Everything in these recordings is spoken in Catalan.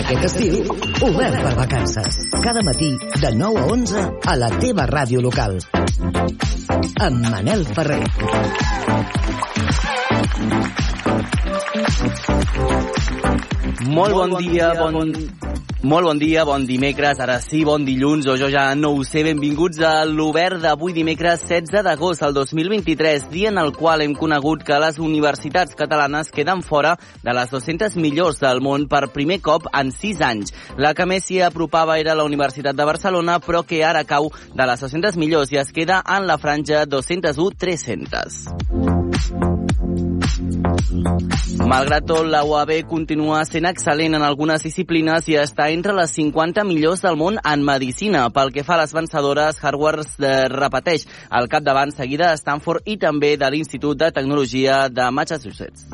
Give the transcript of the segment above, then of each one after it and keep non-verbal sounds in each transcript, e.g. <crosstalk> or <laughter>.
Aquest estiu, obert per vacances. Cada matí, de 9 a 11, a la teva ràdio local. Amb Manel Ferrer. Molt bon dia, bon... Molt bon dia, bon dimecres, ara sí, bon dilluns, o jo ja no ho sé, benvinguts a l'Obert d'avui dimecres 16 d'agost del 2023, dia en el qual hem conegut que les universitats catalanes queden fora de les 200 millors del món per primer cop en 6 anys. La que més s'hi apropava era la Universitat de Barcelona, però que ara cau de les 200 millors i es queda en la franja 201-300. Malgrat tot, la UAB continua sent excel·lent en algunes disciplines i està entre les 50 millors del món en medicina. Pel que fa a les vencedores, Harvard repeteix al capdavant seguida de Stanford i també de l'Institut de Tecnologia de Massachusetts.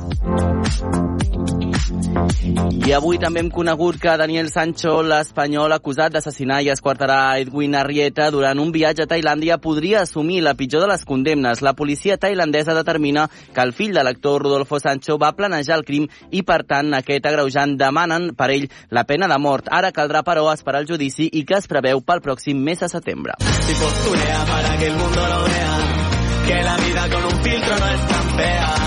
I avui també hem conegut que Daniel Sancho, l'espanyol acusat d'assassinar i esquartarà Edwin Arrieta durant un viatge a Tailàndia, podria assumir la pitjor de les condemnes. La policia tailandesa determina que el fill de l'actor Rodolfo Sancho va planejar el crim i, per tant, aquest agreujant demanen per ell la pena de mort. Ara caldrà, però, esperar el judici i que es preveu pel pròxim mes de setembre. Si posturea para que el mundo lo vea, que la vida con un filtro no es tan fea.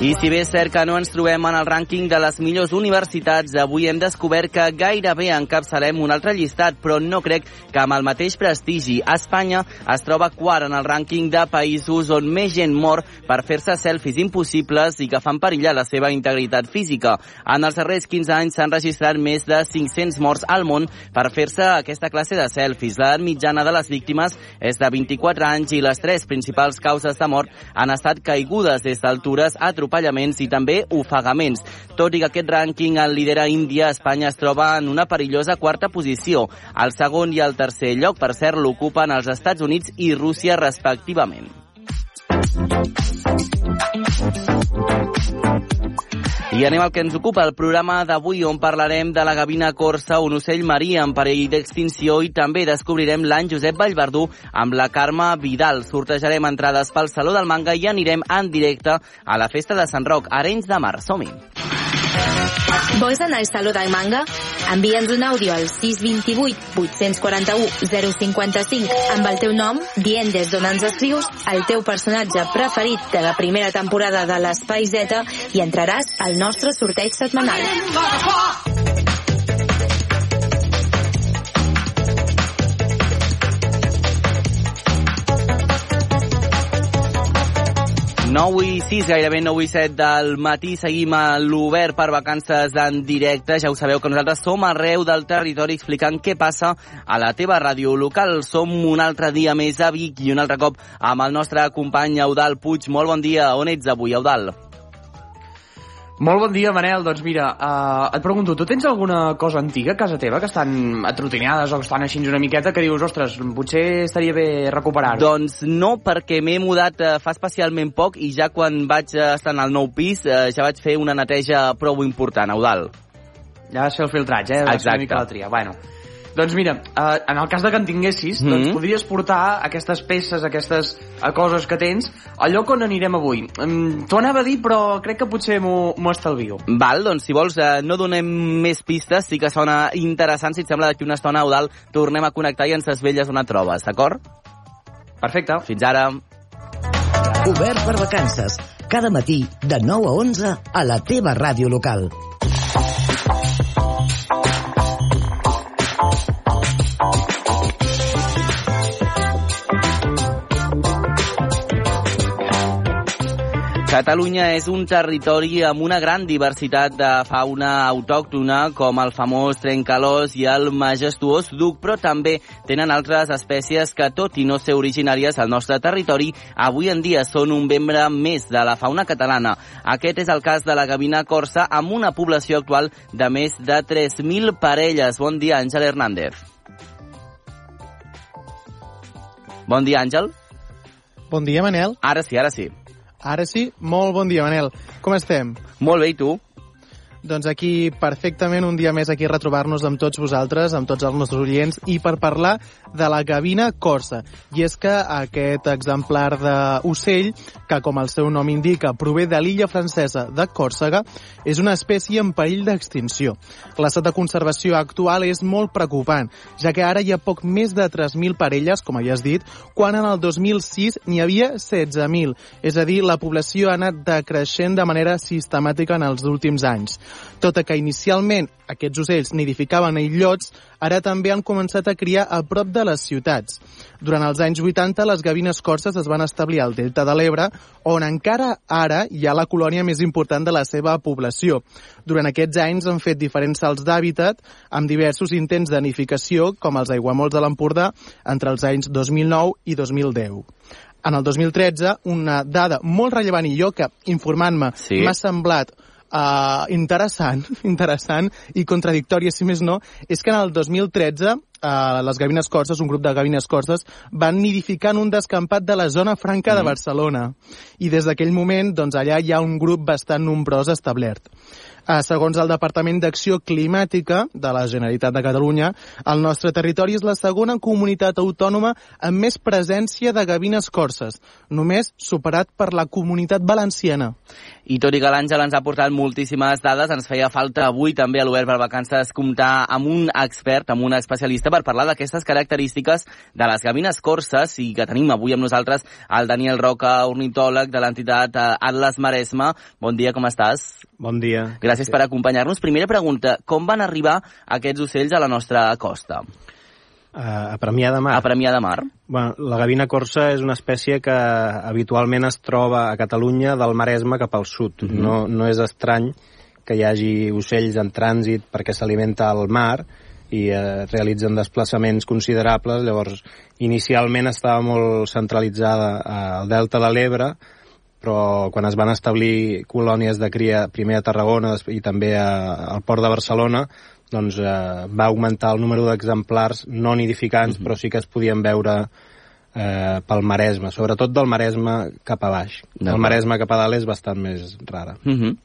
I si bé és cert que no ens trobem en el rànquing de les millors universitats, avui hem descobert que gairebé encapçalem un altre llistat, però no crec que amb el mateix prestigi. Espanya es troba quart en el rànquing de països on més gent mor per fer-se selfies impossibles i que fan perillar la seva integritat física. En els darrers 15 anys s'han registrat més de 500 morts al món per fer-se aquesta classe de selfies. L'edat mitjana de les víctimes és de 24 anys i les tres principals causes de mort han estat caigudes des d'altures, atropellaments i també ofegaments. Tot i que aquest rànquing el lidera Índia, Espanya es troba en una perillosa quarta posició. El segon i el tercer lloc, per cert, l'ocupen els Estats Units i Rússia respectivament. I anem al que ens ocupa, el programa d'avui on parlarem de la gavina corsa, un ocell marí en perill d'extinció i també descobrirem l'any Josep Vallverdú amb la Carme Vidal. Sortejarem entrades pel Saló del Manga i anirem en directe a la festa de Sant Roc, Arenys de Mar. Som-hi! Vols anar al Saló del Manga? Envia'ns un àudio al 628 841 055 amb el teu nom, dient des d'on ens escrius, el teu personatge preferit de la primera temporada de l'Espai Z i entraràs al nostre sorteig setmanal. 9 i 6, gairebé 9 i 7 del matí. Seguim a l'Obert per vacances en directe. Ja ho sabeu que nosaltres som arreu del territori explicant què passa a la teva ràdio local. Som un altre dia més a Vic i un altre cop amb el nostre company Eudal Puig. Molt bon dia. On ets avui, Eudal? Molt bon dia, Manel. Doncs mira, uh, et pregunto, tu tens alguna cosa antiga a casa teva que estan atrotinades o que estan així una miqueta que dius, ostres, potser estaria bé recuperar-ho? Doncs no, perquè m'he mudat uh, fa especialment poc i ja quan vaig uh, estar en el nou pis uh, ja vaig fer una neteja prou important, Eudal. Ja vas fer el filtratge, eh? Vas fer una Exacte. mica la tria. Bueno, doncs mira, uh, en el cas de que en tinguessis, Mhm. doncs podries portar aquestes peces, aquestes uh, coses que tens, al lloc on anirem avui. Um, T'ho anava a dir, però crec que potser m'ho estalvio. Val, doncs si vols eh, no donem més pistes, sí que sona interessant, si et sembla d'aquí una estona, Eudal, tornem a connectar i ens desvelles on et trobes, d'acord? Perfecte. Fins ara. Obert per vacances. Cada matí, de 9 a 11, a la teva ràdio local. Catalunya és un territori amb una gran diversitat de fauna autòctona, com el famós trencalós i el majestuós duc, però també tenen altres espècies que, tot i no ser originàries al nostre territori, avui en dia són un membre més de la fauna catalana. Aquest és el cas de la gavina corsa, amb una població actual de més de 3.000 parelles. Bon dia, Àngel Hernández. Bon dia, Àngel. Bon dia, Manel. Ara sí, ara sí. Ara sí, molt bon dia, Manel. Com estem? Molt bé, i tu? Doncs aquí, perfectament, un dia més aquí retrobar-nos amb tots vosaltres, amb tots els nostres oients, i per parlar de la gavina corsa. I és que aquest exemplar d'ocell, que com el seu nom indica, prové de l'illa francesa de Còrsega, és una espècie en perill d'extinció. L'estat de conservació actual és molt preocupant, ja que ara hi ha poc més de 3.000 parelles, com ja has dit, quan en el 2006 n'hi havia 16.000. És a dir, la població ha anat decreixent de manera sistemàtica en els últims anys. Tot i que inicialment aquests ocells nidificaven a illots, ara també han començat a criar a prop de les ciutats. Durant els anys 80, les gavines corses es van establir al Delta de l'Ebre, on encara ara hi ha la colònia més important de la seva població. Durant aquests anys han fet diferents salts d'hàbitat amb diversos intents de nidificació, com els aiguamolls de l'Empordà, entre els anys 2009 i 2010 en el 2013, una dada molt rellevant i jo que, informant-me, Sí. m'ha semblat uh, interessant, <laughs> interessant i contradictòria, si més no, és que en el 2013 uh, les gavines corses, un grup de gavines corses, van nidificar en un descampat de la zona franca de Barcelona. I des d'aquell moment, doncs, allà hi ha un grup bastant nombrós establert. Uh, segons el Departament d'Acció Climàtica de la Generalitat de Catalunya, el nostre territori és la segona comunitat autònoma amb més presència de gavines corses, només superat per la comunitat valenciana. I tot i que l'Àngel ens ha portat moltíssimes dades, ens feia falta avui també a l'Obert per Vacances comptar amb un expert, amb un especialista per parlar d'aquestes característiques de les gavines corses i que tenim avui amb nosaltres el Daniel Roca, ornitòleg de l'entitat eh, Atlas Maresma. Bon dia, com estàs? Bon dia. Gràcies per acompanyar-nos. Primera pregunta, com van arribar aquests ocells a la nostra costa? A Premià de Mar. A Premià de Mar? Bueno, la gavina corsa és una espècie que habitualment es troba a Catalunya del Maresme cap al sud. Mm -hmm. no, no és estrany que hi hagi ocells en trànsit perquè s'alimenta al mar i eh, realitzen desplaçaments considerables. Llavors, inicialment estava molt centralitzada al delta de l'Ebre, però quan es van establir colònies de cria primer a Tarragona i també a, al port de Barcelona, doncs eh, va augmentar el número d'exemplars no nidificants, però sí que es podien veure eh, pel Maresme, sobretot del Maresme cap a baix. El Maresme cap a dalt és bastant més rara. Uh -huh.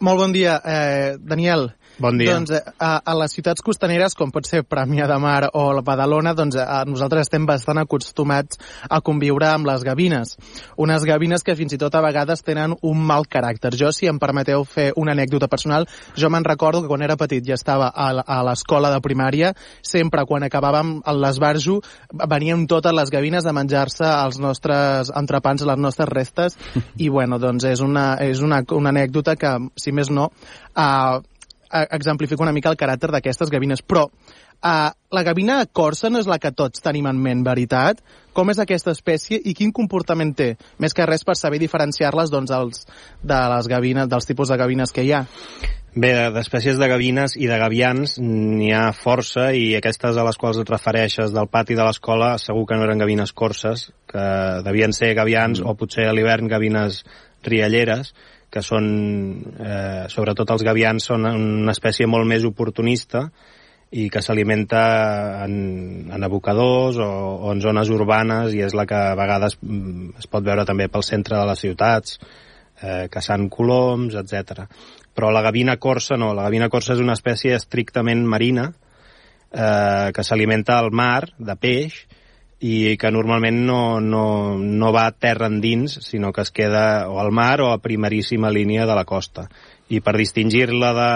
Molt bon dia, eh, Daniel. Bon dia. Doncs eh, a, a les ciutats costaneres, com pot ser Premià de Mar o la Badalona, doncs eh, nosaltres estem bastant acostumats a conviure amb les gavines. Unes gavines que fins i tot a vegades tenen un mal caràcter. Jo, si em permeteu fer una anècdota personal, jo me'n recordo que quan era petit i estava a, a l'escola de primària, sempre quan acabàvem l'esbarjo, venien totes les gavines a menjar-se els nostres entrepans, les nostres restes, <laughs> i bueno, doncs és una, és una, una anècdota que, si més no, uh, exemplifica una mica el caràcter d'aquestes gavines. Però uh, la gavina corsa no és la que tots tenim en ment, veritat? Com és aquesta espècie i quin comportament té? Més que res per saber diferenciar-les doncs, els, de les gavines, dels tipus de gavines que hi ha. Bé, de- d'espècies de gavines i de gavians n'hi ha força i aquestes a les quals et refereixes del pati de l'escola segur que no eren gavines corses, que devien ser gavians mm. o potser a l'hivern gavines rialleres, que són, eh, sobretot els gavians, són una espècie molt més oportunista i que s'alimenta en, en abocadors o, o en zones urbanes i és la que a vegades mm, es pot veure també pel centre de les ciutats, eh, caçant coloms, etc. Però la gavina corsa no, la gavina corsa és una espècie estrictament marina eh, que s'alimenta al mar de peix i que normalment no, no, no va a terra endins, sinó que es queda o al mar o a primeríssima línia de la costa. I per distingir-la de,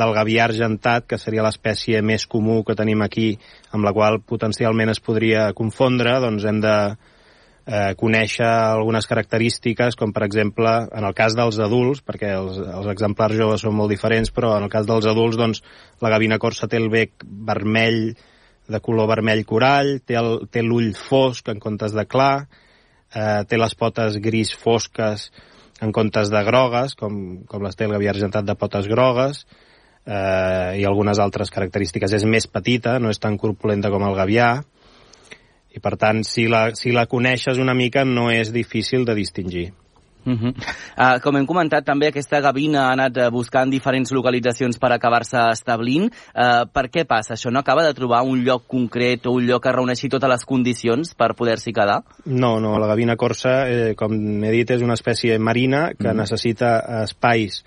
del gavià argentat, que seria l'espècie més comú que tenim aquí, amb la qual potencialment es podria confondre, doncs hem de eh, conèixer algunes característiques, com per exemple, en el cas dels adults, perquè els, els exemplars joves són molt diferents, però en el cas dels adults, doncs, la gavina corsa té el bec vermell, de color vermell corall, té l'ull fosc en comptes de clar, eh, té les potes gris fosques en comptes de grogues, com, com les té el gavià argentat de potes grogues, eh, i algunes altres característiques. És més petita, no és tan corpulenta com el gavià, i per tant, si la, si la coneixes una mica, no és difícil de distingir. Uh -huh. uh, com hem comentat, també aquesta gavina ha anat eh, buscant diferents localitzacions per acabar-se establint. Uh, per què passa això? No acaba de trobar un lloc concret o un lloc que reuneixi totes les condicions per poder-s'hi quedar? No, no, la gavina corsa, eh, com he dit, és una espècie marina que mm. necessita espais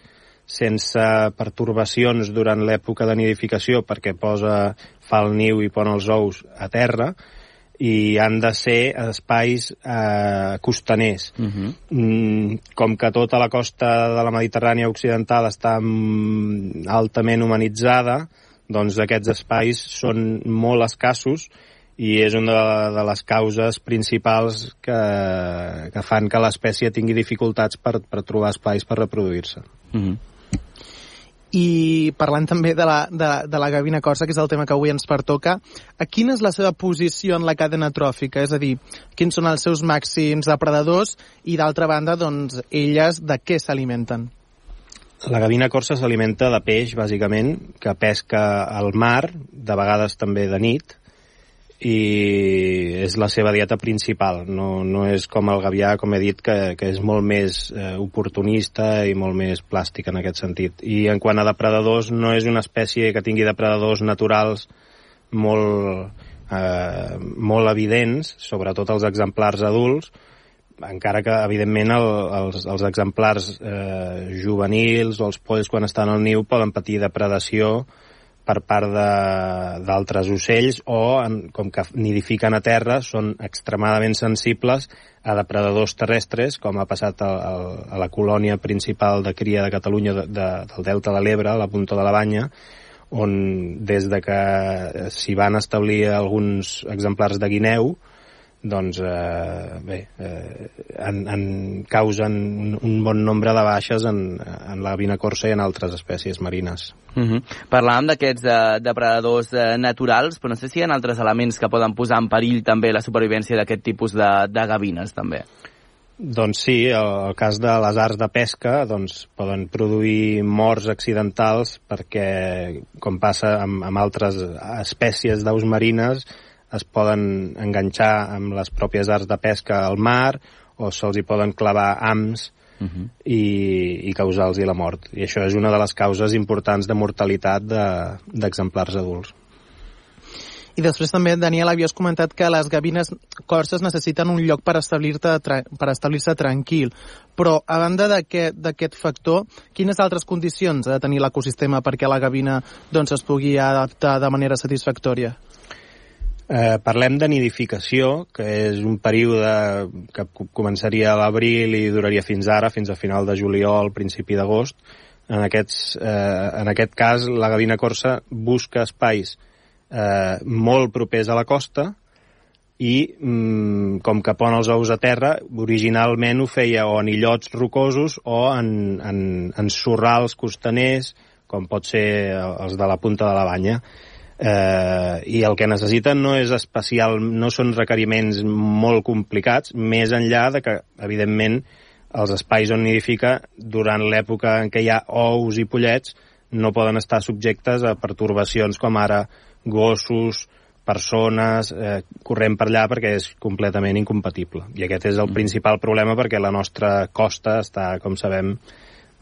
sense pertorbacions durant l'època de nidificació perquè posa, fa el niu i pon els ous a terra, i han de ser espais eh, costaners. Uh -huh. Mm, com que tota la costa de la Mediterrània occidental està mm, altament humanitzada, doncs aquests espais són molt escassos i és una de, de les causes principals que, que fan que l'espècie tingui dificultats per, per trobar espais per reproduir-se. Uh -huh. I parlant també de la, de, de la gavina corsa, que és el tema que avui ens pertoca, a quina és la seva posició en la cadena tròfica? És a dir, quins són els seus màxims depredadors i, d'altra banda, doncs, elles de què s'alimenten? La gavina corsa s'alimenta de peix, bàsicament, que pesca al mar, de vegades també de nit, i és la seva dieta principal. No, no és com el gavià, com he dit, que, que és molt més eh, oportunista i molt més plàstic en aquest sentit. I en quant a depredadors, no és una espècie que tingui depredadors naturals molt, eh, molt evidents, sobretot els exemplars adults, encara que, evidentment, el, els, els exemplars eh, juvenils o els polls, quan estan al niu, poden patir depredació per part d'altres ocells o, en, com que nidifiquen a terra, són extremadament sensibles a depredadors terrestres, com ha passat a, a, a la colònia principal de cria de Catalunya de, de, del Delta de l'Ebre, a la Punta de la Banya, on des de que s'hi van establir alguns exemplars de guineu, doncs eh, bé, eh, en, en causen un, un bon nombre de baixes en, en la vinacorsa i en altres espècies marines. Uh -huh. Parlàvem d'aquests de, depredadors eh, naturals, però no sé si hi ha altres elements que poden posar en perill també la supervivència d'aquest tipus de, de gavines, també. Doncs sí, el, el cas de les arts de pesca doncs, poden produir morts accidentals perquè, com passa amb, amb altres espècies d'aus marines, es poden enganxar amb les pròpies arts de pesca al mar o se'ls hi poden clavar ams Uh -huh. i, i causar-los la mort. I això és una de les causes importants de mortalitat d'exemplars de, adults. I després també, Daniel, havies comentat que les gavines corses necessiten un lloc per establir-se per establir-se tranquil. Però, a banda d'aquest factor, quines altres condicions ha de tenir l'ecosistema perquè la gavina doncs, es pugui adaptar de manera satisfactòria? Eh, parlem de nidificació, que és un període que començaria a l'abril i duraria fins ara, fins a final de juliol, principi d'agost. En, aquests, eh, en aquest cas, la gavina corsa busca espais eh, molt propers a la costa i, mm, com que pon els ous a terra, originalment ho feia o en illots rocosos o en, en, en sorrals costaners, com pot ser els de la punta de la banya eh, i el que necessiten no és especial, no són requeriments molt complicats, més enllà de que, evidentment, els espais on nidifica, durant l'època en què hi ha ous i pollets, no poden estar subjectes a pertorbacions com ara gossos, persones eh, corrent per allà perquè és completament incompatible. I aquest és el mm. principal problema perquè la nostra costa està, com sabem,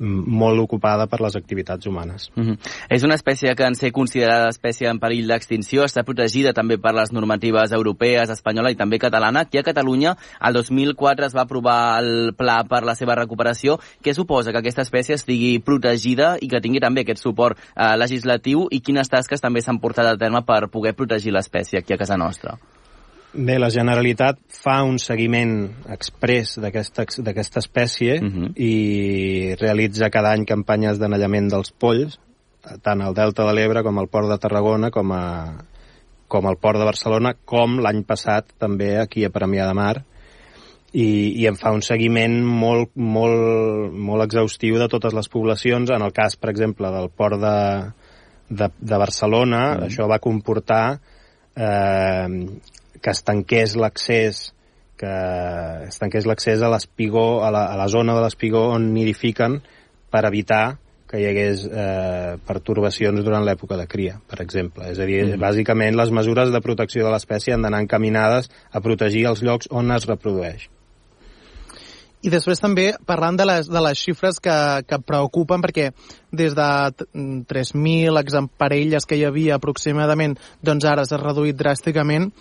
molt ocupada per les activitats humanes. Uh -huh. És una espècie que en ser considerada espècie en perill d'extinció està protegida també per les normatives europees, espanyola i també catalana. Aquí a Catalunya, el 2004 es va aprovar el pla per la seva recuperació. Què suposa que aquesta espècie estigui protegida i que tingui també aquest suport eh, legislatiu i quines tasques també s'han portat a terme per poder protegir l'espècie aquí a casa nostra? Bé, la Generalitat fa un seguiment express d'aquesta espècie uh -huh. i realitza cada any campanyes d'anellament dels polls, tant al Delta de l'Ebre com al Port de Tarragona com, a, com al Port de Barcelona, com l'any passat també aquí a Premià de Mar, i, i en fa un seguiment molt, molt, molt exhaustiu de totes les poblacions. En el cas, per exemple, del Port de, de, de Barcelona, uh -huh. això va comportar eh, que es tanqués l'accés que es tanqués l'accés a l'espigó, a, la, a la zona de l'espigó on nidifiquen per evitar que hi hagués eh, pertorbacions durant l'època de cria, per exemple. És a dir, mm -hmm. bàsicament les mesures de protecció de l'espècie han d'anar encaminades a protegir els llocs on es reprodueix. I després també parlant de les, de les xifres que, que preocupen, perquè des de 3.000 parelles que hi havia aproximadament, doncs ara s'ha reduït dràsticament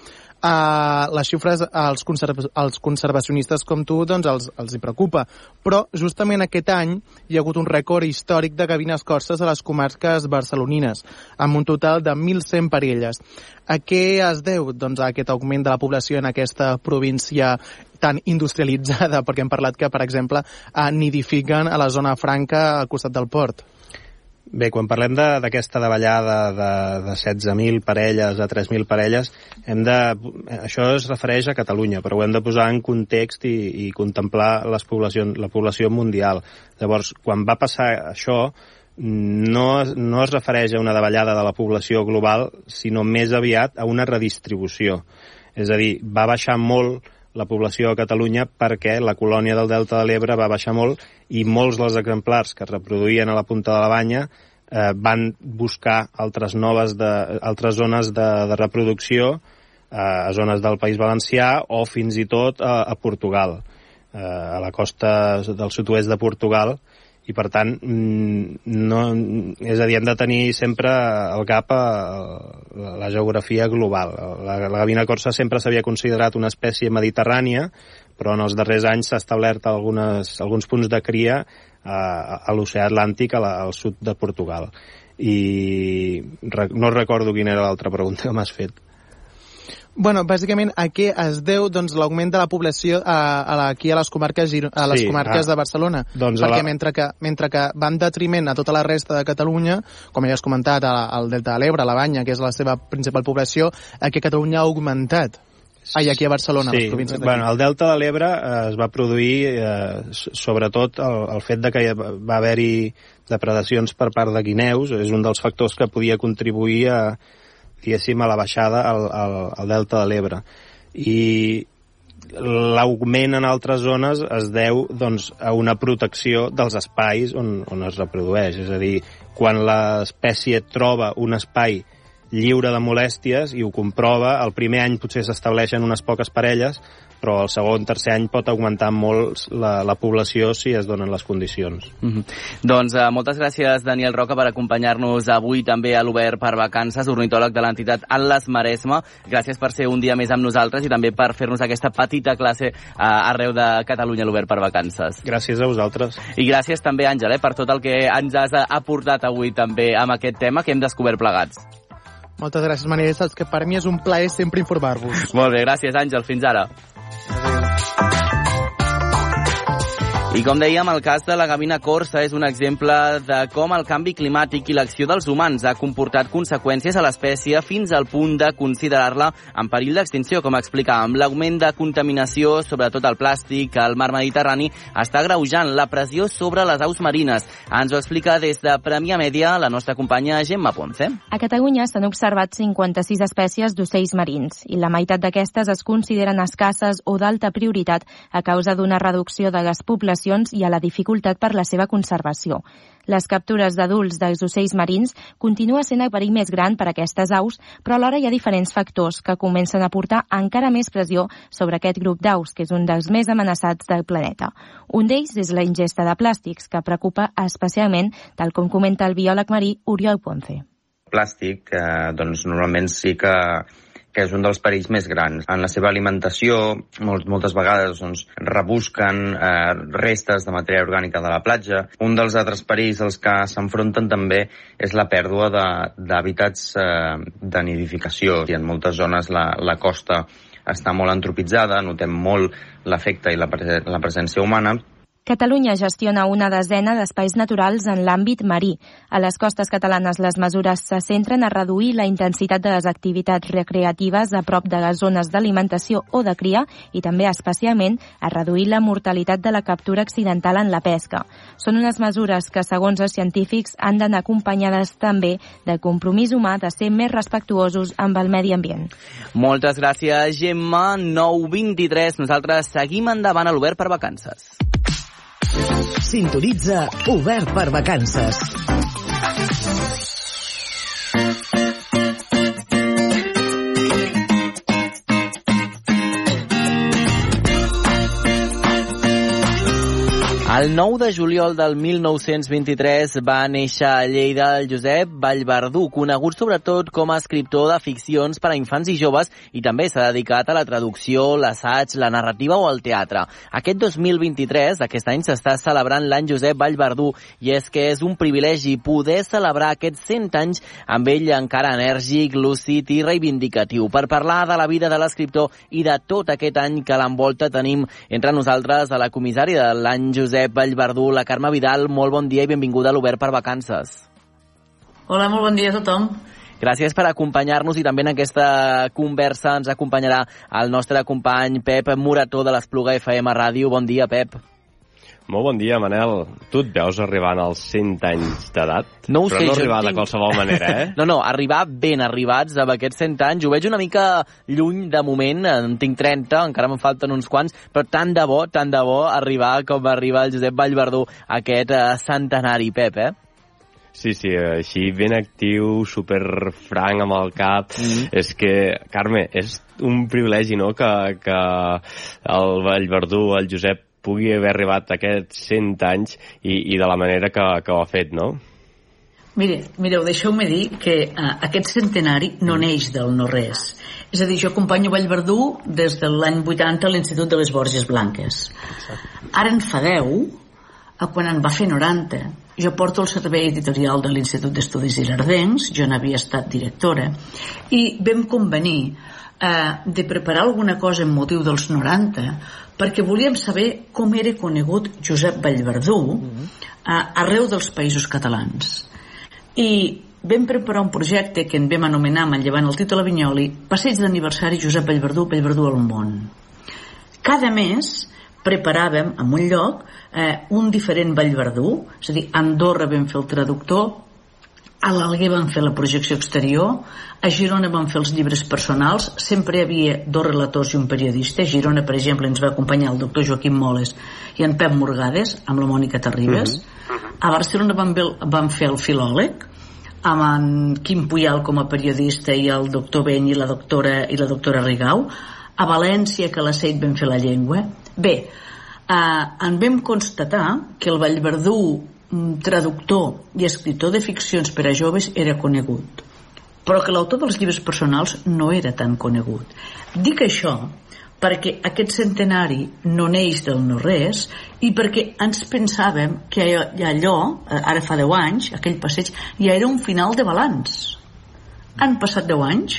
uh, les xifres als, conserv als conservacionistes com tu doncs els, els hi preocupa. Però justament aquest any hi ha hagut un rècord històric de gavines corses a les comarques barcelonines, amb un total de 1.100 parelles. A què es deu doncs, a aquest augment de la població en aquesta província tan industrialitzada? <laughs> Perquè hem parlat que, per exemple, uh, nidifiquen a la zona franca al costat del port. Bé, quan parlem d'aquesta de, davallada de, de 16.000 parelles a 3.000 parelles, hem de, això es refereix a Catalunya, però ho hem de posar en context i, i contemplar les poblacions, la població mundial. Llavors, quan va passar això, no, no es refereix a una davallada de la població global, sinó més aviat a una redistribució. És a dir, va baixar molt la població a Catalunya perquè la colònia del Delta de l'Ebre va baixar molt i molts dels exemplars que es reproduïen a la punta de la banya eh, van buscar altres noves de, altres zones de, de reproducció eh, a zones del País Valencià o fins i tot a, a Portugal, eh, a la costa del sud-oest de Portugal, i per tant mm, no, és a dir, hem de tenir sempre el cap a la geografia global. La, la gavina corsa sempre s'havia considerat una espècie mediterrània, però en els darrers anys s'ha establert algunes, alguns punts de cria a, a l'oceà Atlàntic a la, al sud de Portugal. I re, no recordo quina era l'altra pregunta que m'has fet. Bueno, bàsicament a què es deu doncs, l'augment de la població a, a la, aquí a les comarques, a les Sí, comarques ah, de Barcelona? doncs Perquè la- mentre, que, mentre que va en detriment a tota la resta de Catalunya, com ja has comentat, al Delta de l'Ebre, a la Banya, que és la seva principal població, aquí a Catalunya ha augmentat. Ai, aquí a Barcelona, a les províncies d'aquí. bueno, el Delta de l'Ebre eh, es va produir eh, sobretot el, el fet de que va haver-hi depredacions per part de guineus, és un dels factors que podia contribuir a, diguéssim, a la baixada al, al, al Delta de l'Ebre. I l'augment en altres zones es deu doncs, a una protecció dels espais on, on es reprodueix. És a dir, quan l'espècie troba un espai lliure de molèsties i ho comprova, el primer any potser s'estableixen unes poques parelles, però el segon, tercer any pot augmentar molt la, la població si es donen les condicions. Mm -hmm. Doncs uh, moltes gràcies, Daniel Roca, per acompanyar-nos avui també a l'Obert per Vacances, ornitòleg de l'entitat Atlas Maresma. Gràcies per ser un dia més amb nosaltres i també per fer-nos aquesta petita classe uh, arreu de Catalunya a l'Obert per Vacances. Gràcies a vosaltres. I gràcies també, Àngel, eh, per tot el que ens has eh, aportat avui també amb aquest tema que hem descobert plegats. Moltes gràcies, Manel. Saps que per mi és un plaer sempre informar-vos. Molt bé, gràcies, Àngel. Fins ara. I com dèiem, el cas de la gavina corsa és un exemple de com el canvi climàtic i l'acció dels humans ha comportat conseqüències a l'espècie fins al punt de considerar-la en perill d'extinció, com explicàvem. L'augment de contaminació, sobretot el plàstic, al mar Mediterrani, està greujant la pressió sobre les aus marines. Ens ho explica des de Premià Mèdia la nostra companya Gemma Ponce. A Catalunya s'han observat 56 espècies d'ocells marins i la meitat d'aquestes es consideren escasses o d'alta prioritat a causa d'una reducció de les poblacions i a la dificultat per la seva conservació. Les captures d'adults dels ocells marins continua sent el perill més gran per a aquestes aus, però alhora hi ha diferents factors que comencen a portar encara més pressió sobre aquest grup d'aus, que és un dels més amenaçats del planeta. Un d'ells és la ingesta de plàstics, que preocupa especialment, tal com comenta el biòleg marí Oriol Ponce plàstic, eh, doncs normalment sí que que és un dels perills més grans. En la seva alimentació, molt, moltes vegades doncs, rebusquen eh, restes de matèria orgànica de la platja. Un dels altres perills als que s'enfronten també és la pèrdua d'hàbitats eh, de nidificació. I en moltes zones la, la costa està molt antropitzada, notem molt l'efecte i la, la presència humana, Catalunya gestiona una desena d'espais naturals en l'àmbit marí. A les costes catalanes les mesures se centren a reduir la intensitat de les activitats recreatives a prop de les zones d'alimentació o de cria i també especialment a reduir la mortalitat de la captura accidental en la pesca. Són unes mesures que, segons els científics, han d'anar acompanyades també del compromís humà de ser més respectuosos amb el medi ambient. Moltes gràcies, Gemma. 9.23. Nosaltres seguim endavant a l'Obert per Vacances. Sintonitza Obert per Vacances. El 9 de juliol del 1923 va néixer a Lleida el Josep Vallverdú, conegut sobretot com a escriptor de ficcions per a infants i joves i també s'ha dedicat a la traducció, l'assaig, la narrativa o el teatre. Aquest 2023, aquest any, s'està celebrant l'any Josep Vallverdú i és que és un privilegi poder celebrar aquests 100 anys amb ell encara enèrgic, lúcid i reivindicatiu. Per parlar de la vida de l'escriptor i de tot aquest any que l'envolta tenim entre nosaltres a la comissària de l'any Josep Vallverdú, la Carme Vidal. Molt bon dia i benvinguda a l'Obert per Vacances. Hola, molt bon dia a tothom. Gràcies per acompanyar-nos i també en aquesta conversa ens acompanyarà el nostre company Pep Morató de l'Espluga FM Ràdio. Bon dia, Pep. Molt bon dia, Manel. Tu et veus arribant als 100 anys d'edat? No ho Però sé, no arribar tinc- de qualsevol manera, eh? <laughs> No, no, arribar ben arribats amb aquests 100 anys. Ho veig una mica lluny de moment, en tinc 30, encara me'n falten uns quants, però tant de bo, tant de bo arribar com arriba el Josep Vallverdú a aquest eh, centenari, Pep, eh? Sí, sí, així ben actiu, super franc amb el cap. Mm. És que, Carme, és un privilegi, no?, que, que el Vallverdú, el Josep, pugui haver arribat a aquests 100 anys i, i de la manera que, que ho ha fet, no? Mire, mireu, deixeu-me dir que uh, aquest centenari no neix del no-res. És a dir, jo acompanyo Vallverdú des de l'any 80 a l'Institut de les Borges Blanques. Ara en fa 10, a quan en va fer 90. Jo porto el servei editorial de l'Institut d'Estudis Ilardencs, jo n'havia estat directora, i vam convenir eh, de preparar alguna cosa en motiu dels 90 perquè volíem saber com era conegut Josep Vallverdú eh, arreu dels països catalans. I vam preparar un projecte que en vam anomenar, manllevant el títol a Vinyoli, Passeig d'aniversari Josep Vallverdú, Vallverdú al món. Cada mes preparàvem en un lloc eh, un diferent Vallverdú, és a dir, a Andorra vam fer el traductor, a l'Alguer vam fer la projecció exterior, a Girona vam fer els llibres personals, sempre hi havia dos relators i un periodista. A Girona, per exemple, ens va acompanyar el doctor Joaquim Moles i en Pep Morgades, amb la Mònica Terribas. A Barcelona vam, ve- vam fer el filòleg, amb en Quim Puyal com a periodista i el doctor Ben i la doctora, i la doctora Rigau. A València, que a la Seit vam fer la llengua. Bé, eh, en vam constatar que el Vallverdú traductor i escriptor de ficcions per a joves era conegut però que l'autor dels llibres personals no era tan conegut. Dic això perquè aquest centenari no neix del no-res i perquè ens pensàvem que allò, eh, ara fa 10 anys, aquell passeig, ja era un final de balanç. Han passat 10 anys,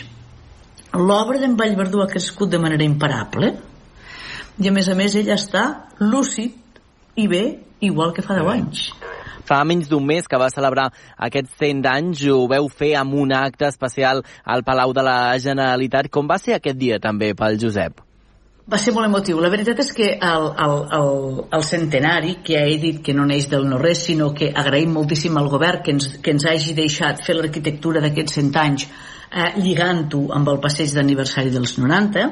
l'obra d'en Vallverdú ha crescut de manera imparable i a més a més ella està lúcid i bé igual que fa 10 anys. Fa menys d'un mes que va celebrar aquests 100 anys, ho veu fer amb un acte especial al Palau de la Generalitat. Com va ser aquest dia també pel Josep? Va ser molt emotiu. La veritat és que el, el, el, el centenari, que he dit que no neix del no-res, sinó que agraïm moltíssim al govern que ens, que ens hagi deixat fer l'arquitectura d'aquests 100 anys eh, lligant-ho amb el passeig d'aniversari dels 90,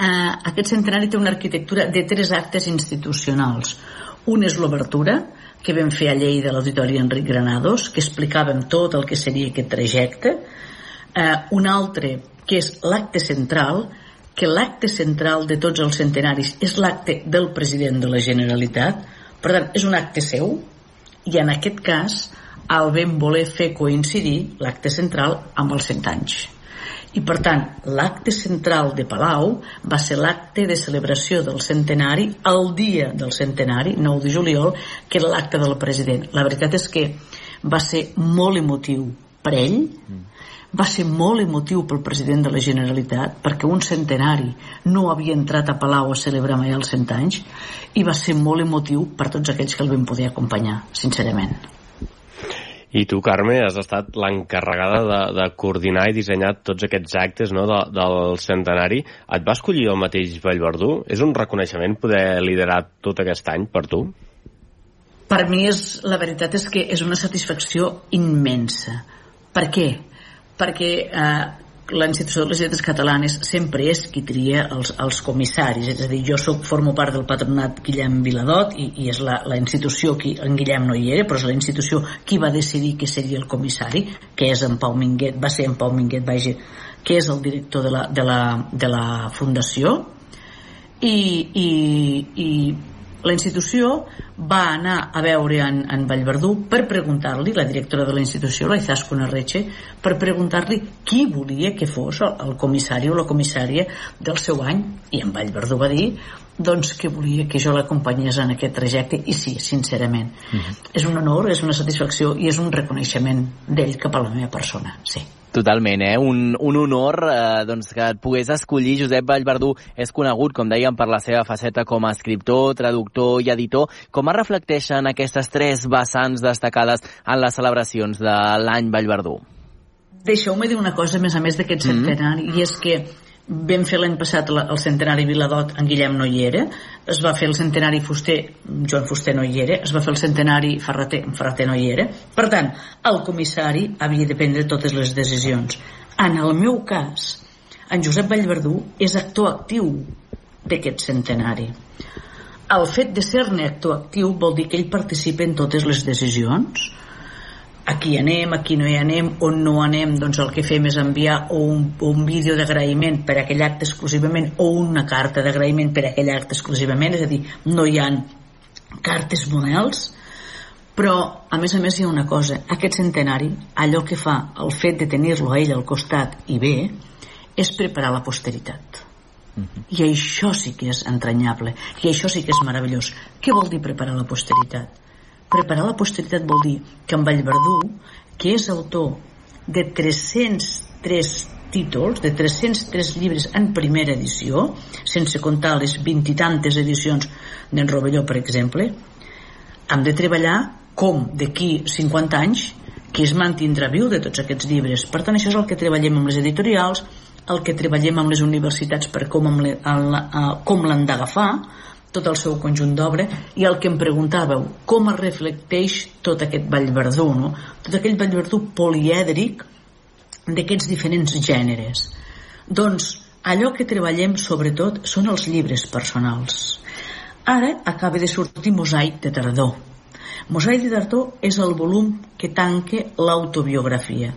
eh, aquest centenari té una arquitectura de tres actes institucionals. Un és l'obertura, que vam fer a Lleida a l'Auditori Enric Granados, que explicàvem tot el que seria aquest trajecte. Eh, un altre, que és l'acte central, que l'acte central de tots els centenaris és l'acte del president de la Generalitat, per tant, és un acte seu, i en aquest cas el vam voler fer coincidir l'acte central amb els 100 anys. I per tant, l'acte central de Palau va ser l'acte de celebració del centenari el dia del centenari, 9 de juliol, que era l'acte del president. La veritat és que va ser molt emotiu per ell, va ser molt emotiu pel president de la Generalitat perquè un centenari no havia entrat a Palau a celebrar mai els 100 anys i va ser molt emotiu per tots aquells que el vam poder acompanyar, sincerament. I tu, Carme, has estat l'encarregada de, de coordinar i dissenyar tots aquests actes no, de, del centenari. Et va escollir el mateix Vallverdú? És un reconeixement poder liderar tot aquest any per tu? Per mi és, la veritat és que és una satisfacció immensa. Per què? Perquè eh, la institució de les lletres catalanes sempre és qui tria els, els comissaris, és a dir, jo soc, formo part del patronat Guillem Viladot i, i és la, la institució qui, en Guillem no hi era, però és la institució qui va decidir que seria el comissari, que és en Pau Minguet, va ser en Pau Minguet, vaja, que és el director de la, de la, de la fundació, i, i, i la institució va anar a veure en, en Vallverdú per preguntar-li, la directora de la institució, la Izaskun Arreche, per preguntar-li qui volia que fos el, el comissari o la comissària del seu any, i en Vallverdú va dir doncs que volia que jo l'acompanyés en aquest trajecte i sí, sincerament uh -huh. és un honor, és una satisfacció i és un reconeixement d'ell cap a la meva persona sí. Totalment, eh? Un, un honor eh, doncs, que et pogués escollir. Josep Vallverdú és conegut, com dèiem, per la seva faceta com a escriptor, traductor i editor. Com es reflecteixen aquestes tres vessants destacades en les celebracions de l'any Vallverdú? Deixeu-me dir una cosa, a més a més d'aquest mm -hmm. centenari, i és que vam fer l'any passat el centenari Viladot, en Guillem no hi era, es va fer el centenari Fuster, Joan Fuster no hi era, es va fer el centenari Ferreter, Ferreter no hi era. Per tant, el comissari havia de prendre totes les decisions. En el meu cas, en Josep Vallverdú és actor actiu d'aquest centenari. El fet de ser-ne actor actiu vol dir que ell participa en totes les decisions, aquí anem, aquí no hi anem, on no anem, doncs el que fem és enviar o un, un vídeo d'agraïment per a aquell acte exclusivament o una carta d'agraïment per a aquell acte exclusivament, és a dir, no hi han cartes models, però a més a més hi ha una cosa, aquest centenari, allò que fa el fet de tenir-lo a ell al costat i bé, és preparar la posteritat. Uh -huh. I això sí que és entranyable, i això sí que és meravellós. Què vol dir preparar la posteritat? Preparar la posteritat vol dir que en Vallverdú, que és autor de 303 títols, de 303 llibres en primera edició, sense comptar les vint i tantes edicions d'en Rovelló, per exemple, hem de treballar com d'aquí 50 anys que es mantindrà viu de tots aquests llibres. Per tant, això és el que treballem amb les editorials, el que treballem amb les universitats per com, com l'han d'agafar, tot el seu conjunt d'obra i el que em preguntàveu, com es reflecteix tot aquest vallverdú, no? tot aquell vallverdú polièdric d'aquests diferents gèneres. Doncs allò que treballem sobretot són els llibres personals. Ara acaba de sortir Mosaic de Tardor. Mosaic de Tardor és el volum que tanca l'autobiografia.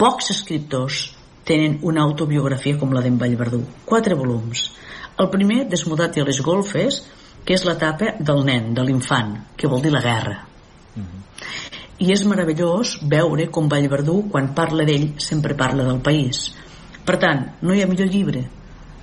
Pocs escriptors tenen una autobiografia com la d'en Vallverdú. Quatre volums el primer, desmudat i a les golfes, que és l'etapa del nen, de l'infant, que vol dir la guerra. Uh -huh. I és meravellós veure com Vallverdú, quan parla d'ell, sempre parla del país. Per tant, no hi ha millor llibre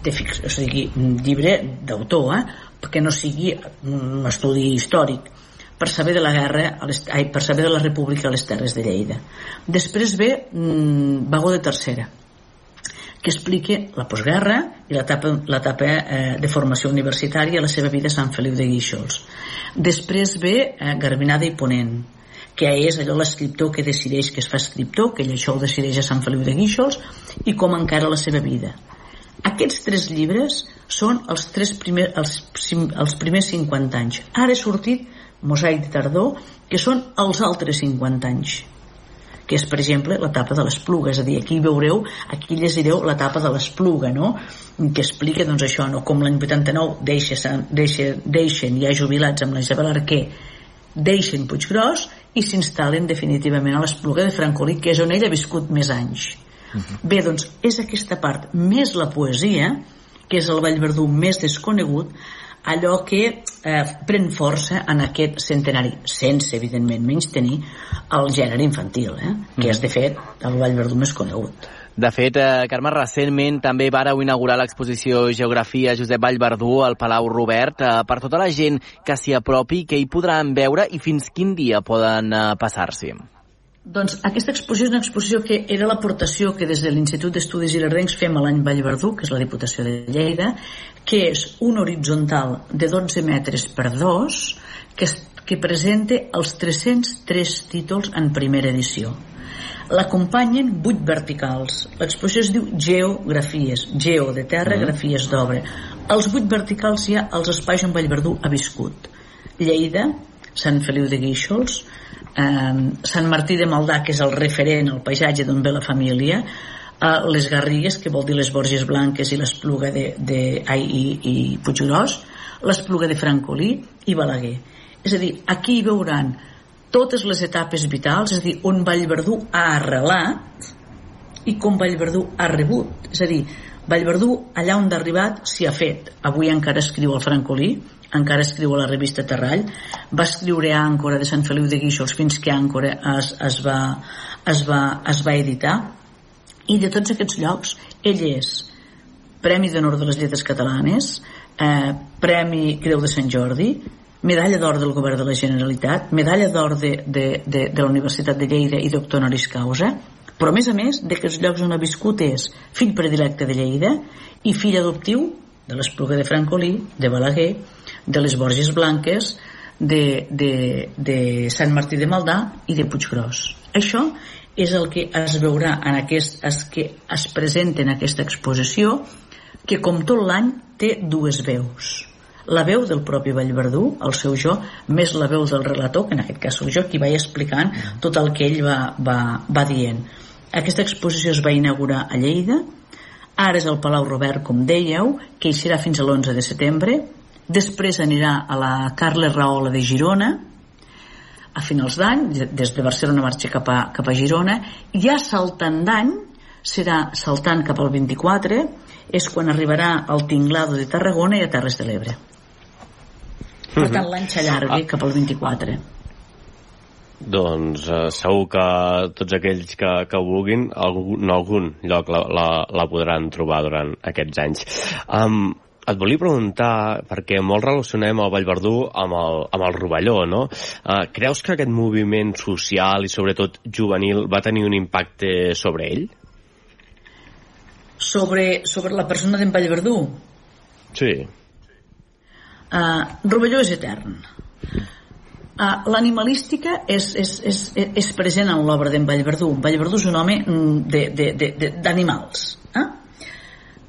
de fix, o sigui, llibre d'autor, eh? perquè no sigui un estudi històric per saber de la guerra, a les, ai, per saber de la república a les Terres de Lleida. Després ve mmm, Vagó de Tercera, que expliqui la postguerra i l'etapa eh, de formació universitària a la seva vida a Sant Feliu de Guíxols. Després ve eh, Garbinada i Ponent, que és allò l'escriptor que decideix que es fa escriptor, que això ho decideix a Sant Feliu de Guíxols, i com encara la seva vida. Aquests tres llibres són els, tres primer, els, els primers 50 anys. Ara ha sortit Mosaic de Tardor, que són els altres 50 anys que és, per exemple, l'etapa de l'espluga. És a dir, aquí veureu, aquí llegireu l'etapa de l'espluga, no? que explica doncs, això, no? com l'any 89 deixa, deixa, deixen ja jubilats amb la Isabel Arquer deixen Puiggròs i s'instal·len definitivament a l'espluga de Francolí, que és on ell ha viscut més anys. Uh -huh. Bé, doncs, és aquesta part, més la poesia, que és el Vallverdú més desconegut, allò que eh, pren força en aquest centenari, sense, evidentment, menys tenir el gènere infantil, eh? que és, de fet, el Vallverdú més conegut. De fet, eh, Carme, recentment també vàreu inaugurar l'exposició Geografia Josep Vallverdú al Palau Robert eh, per tota la gent que s'hi apropi, que hi podran veure i fins quin dia poden eh, passar-s'hi. Doncs aquesta exposició és una exposició que era l'aportació que des de l'Institut d'Estudis Ilerdencs fem a l'any Vallverdú, que és la Diputació de Lleida, que és un horitzontal de 12 metres per 2 que, que presenta els 303 títols en primera edició. L'acompanyen 8 verticals. L'exposició es diu Geografies, geo de terra, mm. grafies d'obra. Els 8 verticals hi ha els espais on Vallverdú ha viscut. Lleida, Sant Feliu de Guíxols, eh, Sant Martí de Maldà, que és el referent, el paisatge d'on ve la família, eh, les Garrigues, que vol dir les Borges Blanques i l'Espluga de, de, ai, i, i Puiggròs, l'Espluga de Francolí i Balaguer. És a dir, aquí veuran totes les etapes vitals, és a dir, on Vallverdú ha arrelat i com Vallverdú ha rebut. És a dir, Vallverdú, allà on ha arribat, s'hi ha fet. Avui encara escriu el Francolí, encara escriu a la revista Terrall, va escriure a Àncora de Sant Feliu de Guíxols fins que Àncora es, es, va, es, va, es va editar. I de tots aquests llocs ell és Premi d'Honor de les Lletres Catalanes eh, Premi Creu de Sant Jordi medalla d'or del govern de la Generalitat medalla d'or de, de, de, de la Universitat de Lleida i doctor honoris causa. Però a més a més d'aquests llocs on ha viscut és fill predilecte de Lleida i fill adoptiu de l'Espluga de Francolí, de Balaguer de les Borges Blanques, de, de, de Sant Martí de Maldà i de Puiggròs. Això és el que es veurà en aquest, es, que es presenta en aquesta exposició que com tot l'any té dues veus la veu del propi Vallverdú, el seu jo, més la veu del relator, que en aquest cas soc jo, qui vaig explicant tot el que ell va, va, va dient. Aquesta exposició es va inaugurar a Lleida, ara és el Palau Robert, com dèieu, que hi serà fins a l'11 de setembre, després anirà a la Carles Rahola de Girona a finals d'any, des de Barcelona marxa cap a, cap a Girona, ja saltant d'any, serà saltant cap al 24, és quan arribarà al Tinglado de Tarragona i a Terres de l'Ebre. Per tant, l'any s'allarga cap al 24. Doncs eh, segur que tots aquells que, que vulguin, algun, en algun lloc la, la, la podran trobar durant aquests anys. Um, et volia preguntar, perquè molt relacionem el Vallverdú amb el, amb el Rovelló, no? Uh, creus que aquest moviment social i sobretot juvenil va tenir un impacte sobre ell? Sobre, sobre la persona d'en Vallverdú? Sí. Uh, Rovelló és etern. Uh, L'animalística és, és, és, és present en l'obra d'en Vallverdú. Vallverdú és un home mm, d'animals. Eh?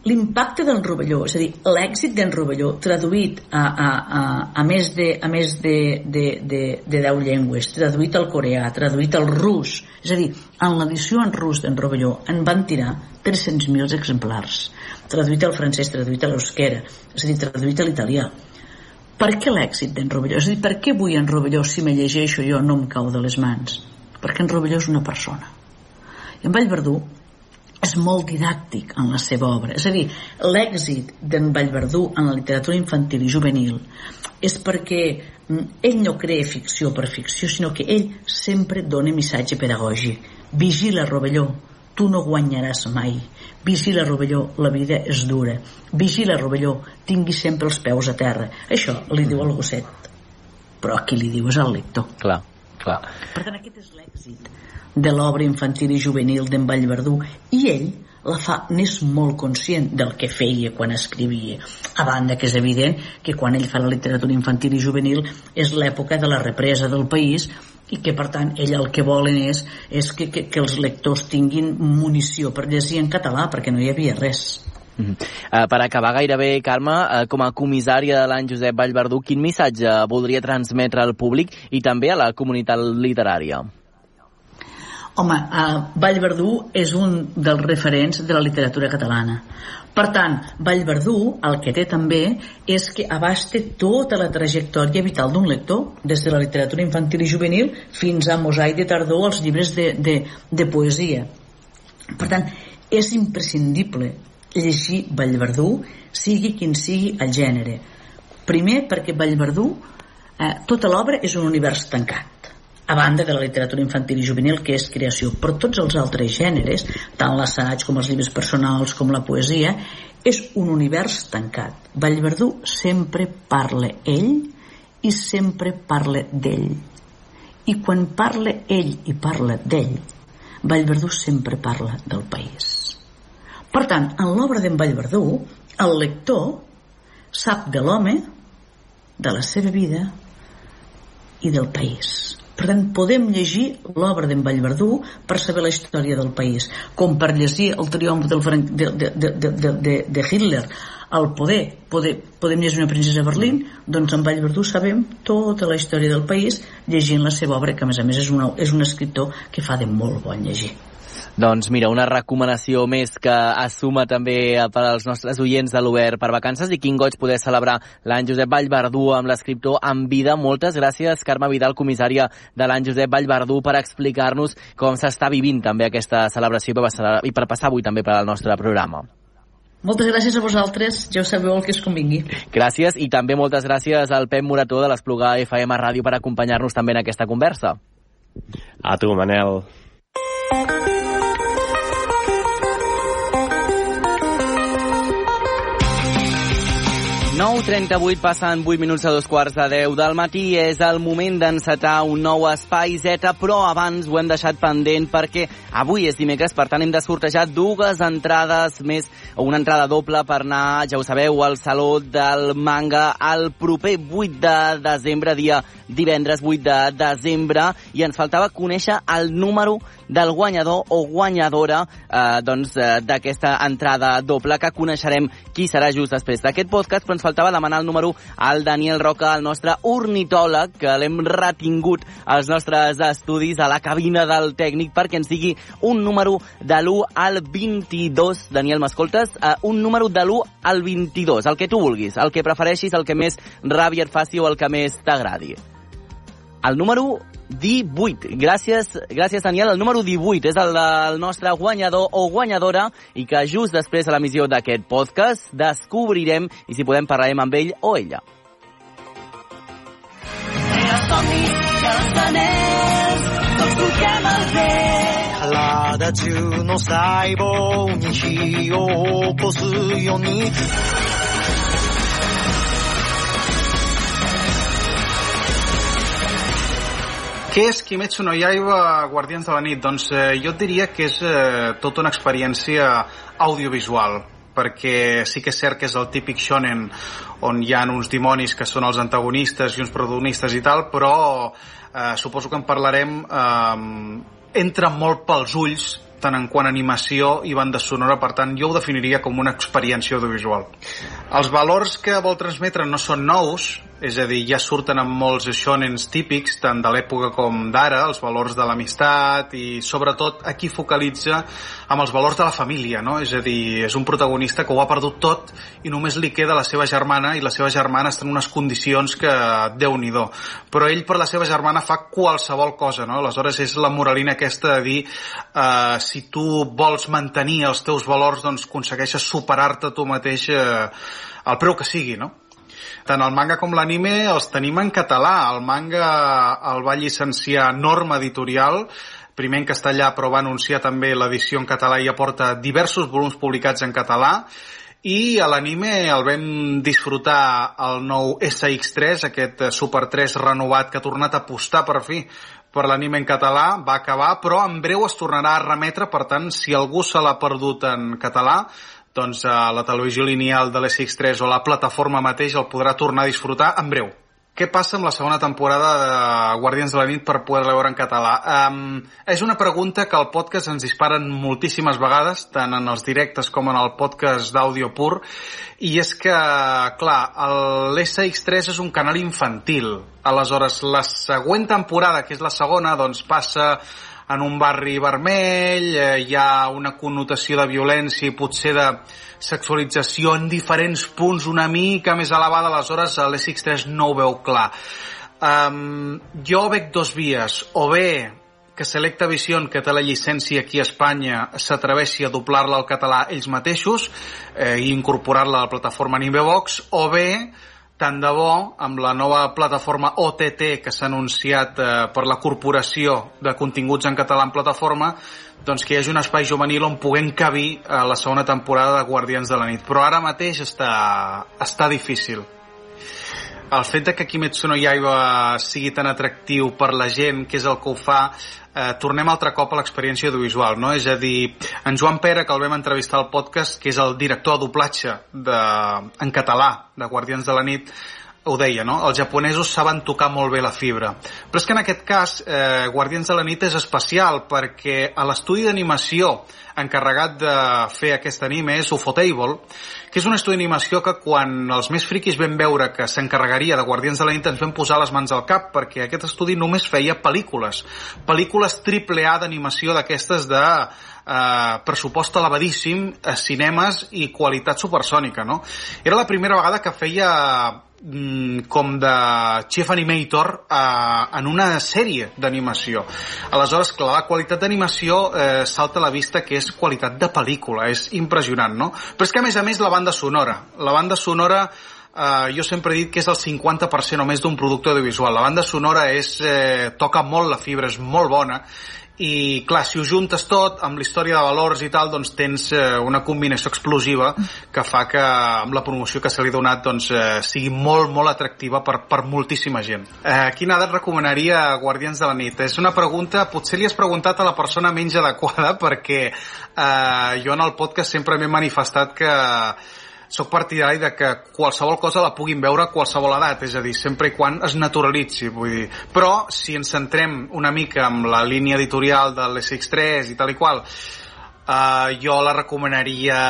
L'impacte del rovelló, és a dir, l'èxit d'en rovelló traduït a, a, a, a més, de, a més de, de, de, de 10 llengües, traduït al coreà, traduït al rus, és a dir, en l'edició en rus d'en rovelló en van tirar 300.000 exemplars, traduït al francès, traduït a l'eusquera, és a dir, traduït a l'italià. Per què l'èxit d'en Rovelló? És a dir, per què vull en Rovelló si me llegeixo jo no em cau de les mans? Perquè en Rovelló és una persona. I en Vallverdú és molt didàctic en la seva obra. És a dir, l'èxit d'en Vallverdú en la literatura infantil i juvenil és perquè mm, ell no crea ficció per ficció, sinó que ell sempre dona missatge pedagògic. Vigila, Rovelló, tu no guanyaràs mai. Vigila, Rovelló, la vida és dura. Vigila, Rovelló, tingui sempre els peus a terra. Això li diu el gosset. Però a qui li diu és al lector. Clar, clar. Per tant, aquest és l'èxit de l'obra infantil i juvenil d'en Vallverdú i ell la fa n'és molt conscient del que feia quan escrivia a banda que és evident que quan ell fa la literatura infantil i juvenil és l'època de la represa del país i que per tant ell el que volen és, és que, que, que els lectors tinguin munició per llegir en català perquè no hi havia res -hmm. uh, per acabar gairebé, Carme, uh, com a comissària de l'any Josep Vallverdú, quin missatge voldria transmetre al públic i també a la comunitat literària? Home, eh, Vallverdú és un dels referents de la literatura catalana. Per tant, Vallverdú el que té també és que abaste tota la trajectòria vital d'un lector, des de la literatura infantil i juvenil fins a Mosaic de Tardor, els llibres de, de, de poesia. Per tant, és imprescindible llegir Vallverdú, sigui quin sigui el gènere. Primer, perquè Vallverdú, eh, tota l'obra és un univers tancat a banda de la literatura infantil i juvenil que és creació, però tots els altres gèneres, tant l'assaig com els llibres personals com la poesia, és un univers tancat. Vallverdú sempre parla ell i sempre parla d'ell. I quan parla ell i parla d'ell, Vallverdú sempre parla del país. Per tant, en l'obra d'en Vallverdú, el lector sap de l'home, de la seva vida i del país per tant, podem llegir l'obra d'en Vallverdú per saber la història del país, com per llegir el triomf del de, de, de, de, de, de Hitler al poder, poder, podem llegir una princesa a Berlín, doncs en Vallverdú sabem tota la història del país llegint la seva obra, que a més a més és, una, és un escriptor que fa de molt bon llegir. Doncs mira, una recomanació més que assuma també per als nostres oients de l'Obert per vacances i quin goig poder celebrar l'any Josep Vallverdú amb l'escriptor en vida. Moltes gràcies, Carme Vidal, comissària de l'any Josep Vallverdú, per explicar-nos com s'està vivint també aquesta celebració i per passar avui també per al nostre programa. Moltes gràcies a vosaltres, ja ho sabeu el que es convingui. Gràcies i també moltes gràcies al Pep Morató de l'Esplugar FM Ràdio per acompanyar-nos també en aquesta conversa. A tu, Manel. 9.38 passen 8 minuts a dos quarts de 10 del matí. És el moment d'encetar un nou espai Z, però abans ho hem deixat pendent perquè avui és dimecres, per tant hem de sortejar dues entrades més, o una entrada doble per anar, ja ho sabeu, al Saló del Manga el proper 8 de desembre, dia divendres 8 de desembre, i ens faltava conèixer el número del guanyador o guanyadora eh, doncs, eh, d'aquesta entrada doble que coneixerem qui serà just després d'aquest podcast, però ens faltava demanar el número al Daniel Roca, el nostre ornitòleg, que l'hem retingut als nostres estudis a la cabina del tècnic perquè ens digui un número de l'1 al 22. Daniel, m'escoltes? Uh, un número de l'1 al 22, el que tu vulguis, el que prefereixis, el que més ràbia et faci o el que més t'agradi. El número 18. Gràcies, gràcies Daniel. El número 18 és el del nostre guanyador o guanyadora i que just després de l'emissió d'aquest podcast descobrirem i si podem parlarem amb ell o ella. somnis i els anells, tots toquem el bé. 体中の細胞に火を起こすように Què és Kimetsu no Yaiba Guardians de la nit? Doncs eh, jo et diria que és eh, tota una experiència audiovisual perquè sí que és cert que és el típic shonen on hi ha uns dimonis que són els antagonistes i uns protagonistes i tal, però eh, suposo que en parlarem eh, entra molt pels ulls tant en quant animació i banda sonora, per tant jo ho definiria com una experiència audiovisual. Els valors que vol transmetre no són nous, és a dir, ja surten amb molts shonens típics, tant de l'època com d'ara, els valors de l'amistat i sobretot aquí focalitza amb els valors de la família, no? És a dir, és un protagonista que ho ha perdut tot i només li queda la seva germana i la seva germana està en unes condicions que déu nhi Però ell per la seva germana fa qualsevol cosa, no? Aleshores és la moralina aquesta de dir eh, si tu vols mantenir els teus valors, doncs aconsegueixes superar-te tu mateix eh, al preu que sigui, no? Tant el manga com l'anime els tenim en català. El manga el va llicenciar Norma Editorial, primer en castellà però va anunciar també l'edició en català i aporta diversos volums publicats en català i a l'anime el vam disfrutar el nou SX3, aquest Super 3 renovat que ha tornat a apostar per fi per l'anime en català, va acabar, però en breu es tornarà a remetre, per tant, si algú se l'ha perdut en català, doncs a la televisió lineal de l'SX3 o la plataforma mateix el podrà tornar a disfrutar en breu. Què passa amb la segona temporada de Guardians de la nit per poder-la veure en català? Um, és una pregunta que al podcast ens disparen moltíssimes vegades, tant en els directes com en el podcast d'àudio pur, i és que, clar, l'SX3 és un canal infantil. Aleshores, la següent temporada, que és la segona, doncs passa en un barri vermell, eh, hi ha una connotació de violència i potser de sexualització en diferents punts una mica més elevada, aleshores l'SX3 no ho veu clar. Um, jo veig dos vies, o bé que Selecta Vision, que té la llicència aquí a Espanya, s'atreveixi a doblar-la al català ells mateixos eh, i incorporar-la a la plataforma Nimebox, o bé tant de bo, amb la nova plataforma OTT que s'ha anunciat eh, per la Corporació de Continguts en Català en Plataforma, doncs que hi hagi un espai juvenil on puguem cabir a la segona temporada de Guardians de la nit. Però ara mateix està, està difícil el fet de que Kimetsu no Yaiba sigui tan atractiu per la gent, que és el que ho fa, eh, tornem altre cop a l'experiència audiovisual, no? És a dir, en Joan Pere, que el vam entrevistar al podcast, que és el director de doblatge de, en català de Guardians de la nit, ho deia, no? Els japonesos saben tocar molt bé la fibra. Però és que en aquest cas, eh, Guardians de la nit és especial perquè a l'estudi d'animació encarregat de fer aquest anime és Ufotable, que és un estudi d'animació que quan els més friquis vam veure que s'encarregaria de Guardians de la nit ens vam posar les mans al cap perquè aquest estudi només feia pel·lícules. Pel·lícules triple A d'animació d'aquestes de eh, pressupost elevadíssim, a cinemes i qualitat supersònica, no? Era la primera vegada que feia com de Chief Animator eh, en una sèrie d'animació. Aleshores, clar, la qualitat d'animació eh, salta a la vista que és qualitat de pel·lícula, és impressionant, no? Però és que, a més a més, la banda sonora. La banda sonora eh, jo sempre he dit que és el 50% o més d'un producte audiovisual. La banda sonora és, eh, toca molt la fibra, és molt bona i clar, si ho juntes tot amb la història de valors i tal, doncs tens eh, una combinació explosiva que fa que amb la promoció que se li ha donat doncs, eh, sigui molt, molt atractiva per, per moltíssima gent. Eh, quina edat recomanaria Guardians de la nit? És una pregunta, potser li has preguntat a la persona menys adequada perquè eh, jo en el podcast sempre m'he manifestat que sóc partidari de que qualsevol cosa la puguin veure a qualsevol edat, és a dir, sempre i quan es naturalitzi, vull dir. Però, si ens centrem una mica amb la línia editorial de l'SX3 i tal i qual, eh, jo la recomanaria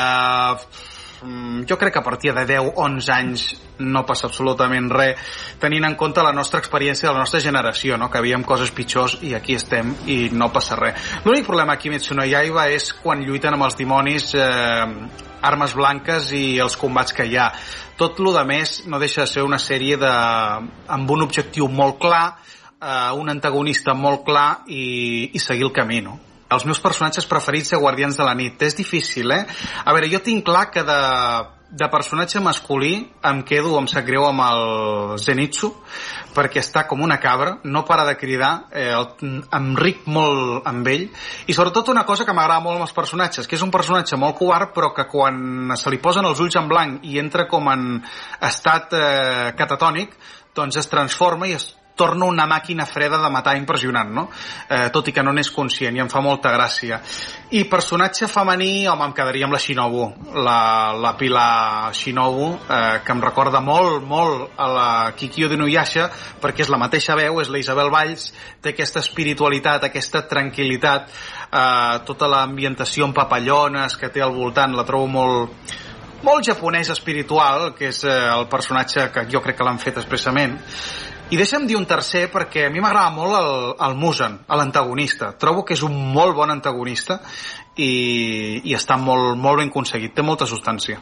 jo crec que a partir de 10-11 anys no passa absolutament res, tenint en compte la nostra experiència de la nostra generació, no? que havíem coses pitjors i aquí estem i no passa res. L'únic problema aquí a Kimetsu no Yaiba és quan lluiten amb els dimonis eh, armes blanques i els combats que hi ha. Tot lo de més no deixa de ser una sèrie de, amb un objectiu molt clar, eh, un antagonista molt clar i, i seguir el camí, no? Els meus personatges preferits de Guardians de la Nit. És difícil, eh? A veure, jo tinc clar que de de personatge masculí em quedo, em sap greu amb el Zenitsu perquè està com una cabra, no para de cridar, eh, el, em ric molt amb ell, i sobretot una cosa que m'agrada molt amb els personatges, que és un personatge molt covard, però que quan se li posen els ulls en blanc i entra com en estat eh, catatònic, doncs es transforma i es torna una màquina freda de matar impressionant, no? Eh, tot i que no n'és conscient i em fa molta gràcia. I personatge femení, home, em quedaria amb la Shinobu, la, la Pilar Shinobu, eh, que em recorda molt, molt a la Kikyo de Nuyasha, perquè és la mateixa veu, és la Isabel Valls, té aquesta espiritualitat, aquesta tranquil·litat, eh, tota l'ambientació amb papallones que té al voltant, la trobo molt, molt japonès espiritual, que és eh, el personatge que jo crec que l'han fet expressament, i deixa'm dir un tercer perquè a mi m'agrada molt el, el Musen, l'antagonista. Trobo que és un molt bon antagonista i, i està molt, molt ben aconseguit, té molta substància.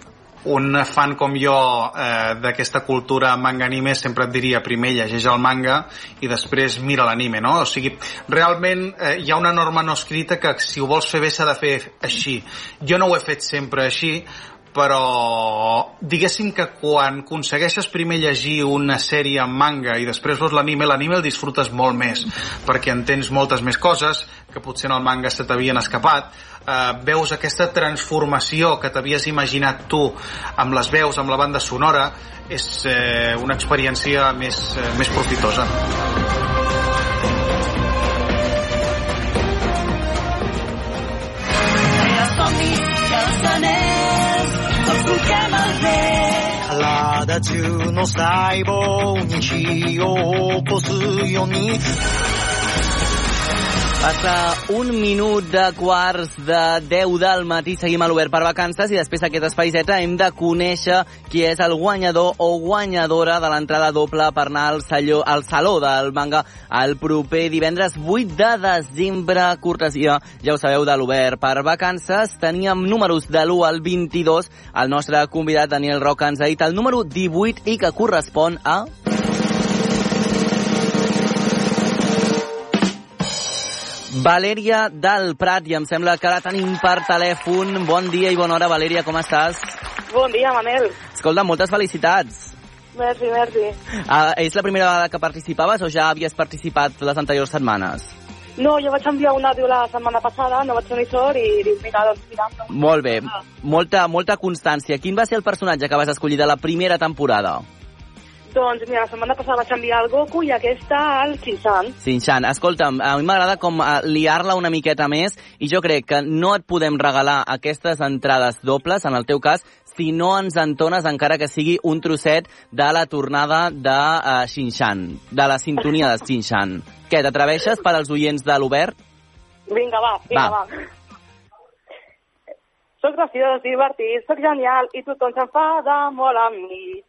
Un fan com jo eh, d'aquesta cultura manga-anime sempre et diria primer llegeix el manga i després mira l'anime, no? O sigui, realment eh, hi ha una norma no escrita que si ho vols fer bé s'ha de fer així. Jo no ho he fet sempre així, però diguéssim que quan aconsegueixes primer llegir una sèrie en manga i després veus l'anime, l'anime el disfrutes molt més perquè entens moltes més coses que potser en el manga se t'havien escapat. Eh, veus aquesta transformació que t'havies imaginat tu amb les veus, amb la banda sonora és eh, una experiència més, eh, més profitosa 体中の細胞に火を起こすように。Passa un minut de quarts de 10 del matí, seguim a l'Obert per vacances i després d'aquest espai Z hem de conèixer qui és el guanyador o guanyadora de l'entrada doble per anar al, salló, al Saló del Manga el proper divendres 8 de desembre, cortesia, ja ho sabeu, de l'Obert per vacances. Teníem números de l'1 al 22, el nostre convidat Daniel Roca ens ha dit el número 18 i que correspon a... Valèria del Prat, i em sembla que la tenim per telèfon. Bon dia i bona hora, Valèria, com estàs? Bon dia, Manel. Escolta, moltes felicitats. Merci, merci. Uh, és la primera vegada que participaves o ja havies participat les anteriors setmanes? No, jo vaig enviar un àudio la setmana passada, no vaig tenir sort i dic, mira, doncs mira. No. Molt bé, molta, molta constància. Quin va ser el personatge que vas escollir de la primera temporada? Doncs mira, la setmana passada vaig enviar el Goku i aquesta al Shinchan. Shinchan, escolta'm, a mi m'agrada com uh, liar-la una miqueta més i jo crec que no et podem regalar aquestes entrades dobles, en el teu cas, si no ens entones encara que sigui un trosset de la tornada de uh, Shinchan, de la sintonia de Shinchan. Què, t'atreveixes per als oients de l'Obert? Vinga, va, vinga, Va. va. Soc graciós, divertit, soc genial i tothom s'enfada molt amb mi.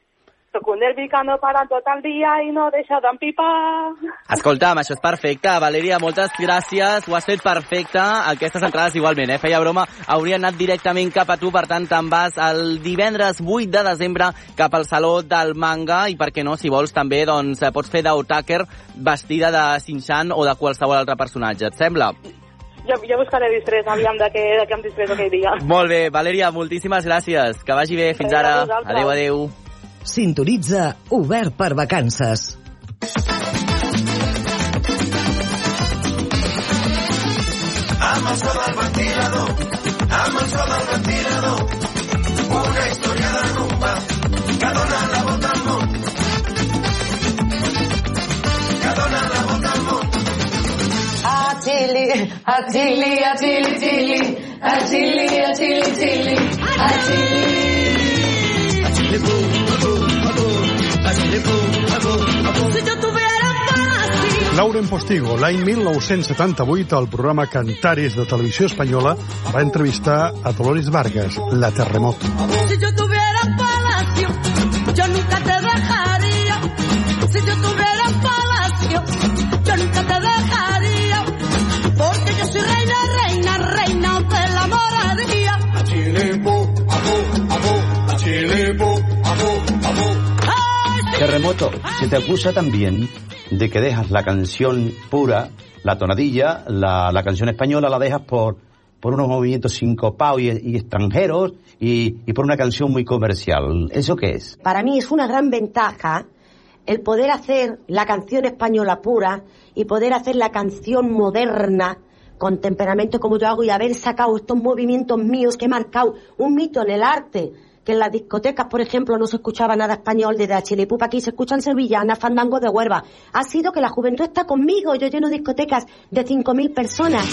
Soc un nervi que no para tot el dia i no deixa d'empipar. Escolta'm, això és perfecte. Valeria, moltes gràcies. Ho has fet perfecte. Aquestes entrades igualment, eh? Feia broma. Haurien anat directament cap a tu, per tant, te'n vas el divendres 8 de desembre cap al Saló del Manga i, per què no, si vols també, doncs, eh, pots fer d'Otaker vestida de Shin-Chan o de qualsevol altre personatge. Et sembla? Jo, jo buscaré disfress, aviam de què, de què em disfresso aquell dia. Molt bé, Valeria, moltíssimes gràcies. Que vagi bé. Fins ara. Adéu, adéu. Sintonitza Obert per Vacances. Amb el so del ventilador, amb el so del ventilador, una història de rumba que dona la volta al món. Que dona la volta al món. A Chile, a Chile, a Chile, Chile, a Chile, a Chile, Chile, a yo tuviera fácil. Lauren Postigo, l'any 1978, al programa Cantares de Televisió Espanyola, va entrevistar a Dolores Vargas, la Terremoto. Si yo tuviera Se te acusa también de que dejas la canción pura, la tonadilla, la, la canción española la dejas por, por unos movimientos sincopados y, y extranjeros y, y por una canción muy comercial. ¿Eso qué es? Para mí es una gran ventaja el poder hacer la canción española pura y poder hacer la canción moderna con temperamento como yo hago y haber sacado estos movimientos míos que he marcado un mito en el arte que en las discotecas, por ejemplo, no se escuchaba nada español desde a Chilipupa aquí se escuchan sevillanas, fandangos de Huelva. Ha sido que la juventud está conmigo, yo lleno discotecas de 5.000 personas.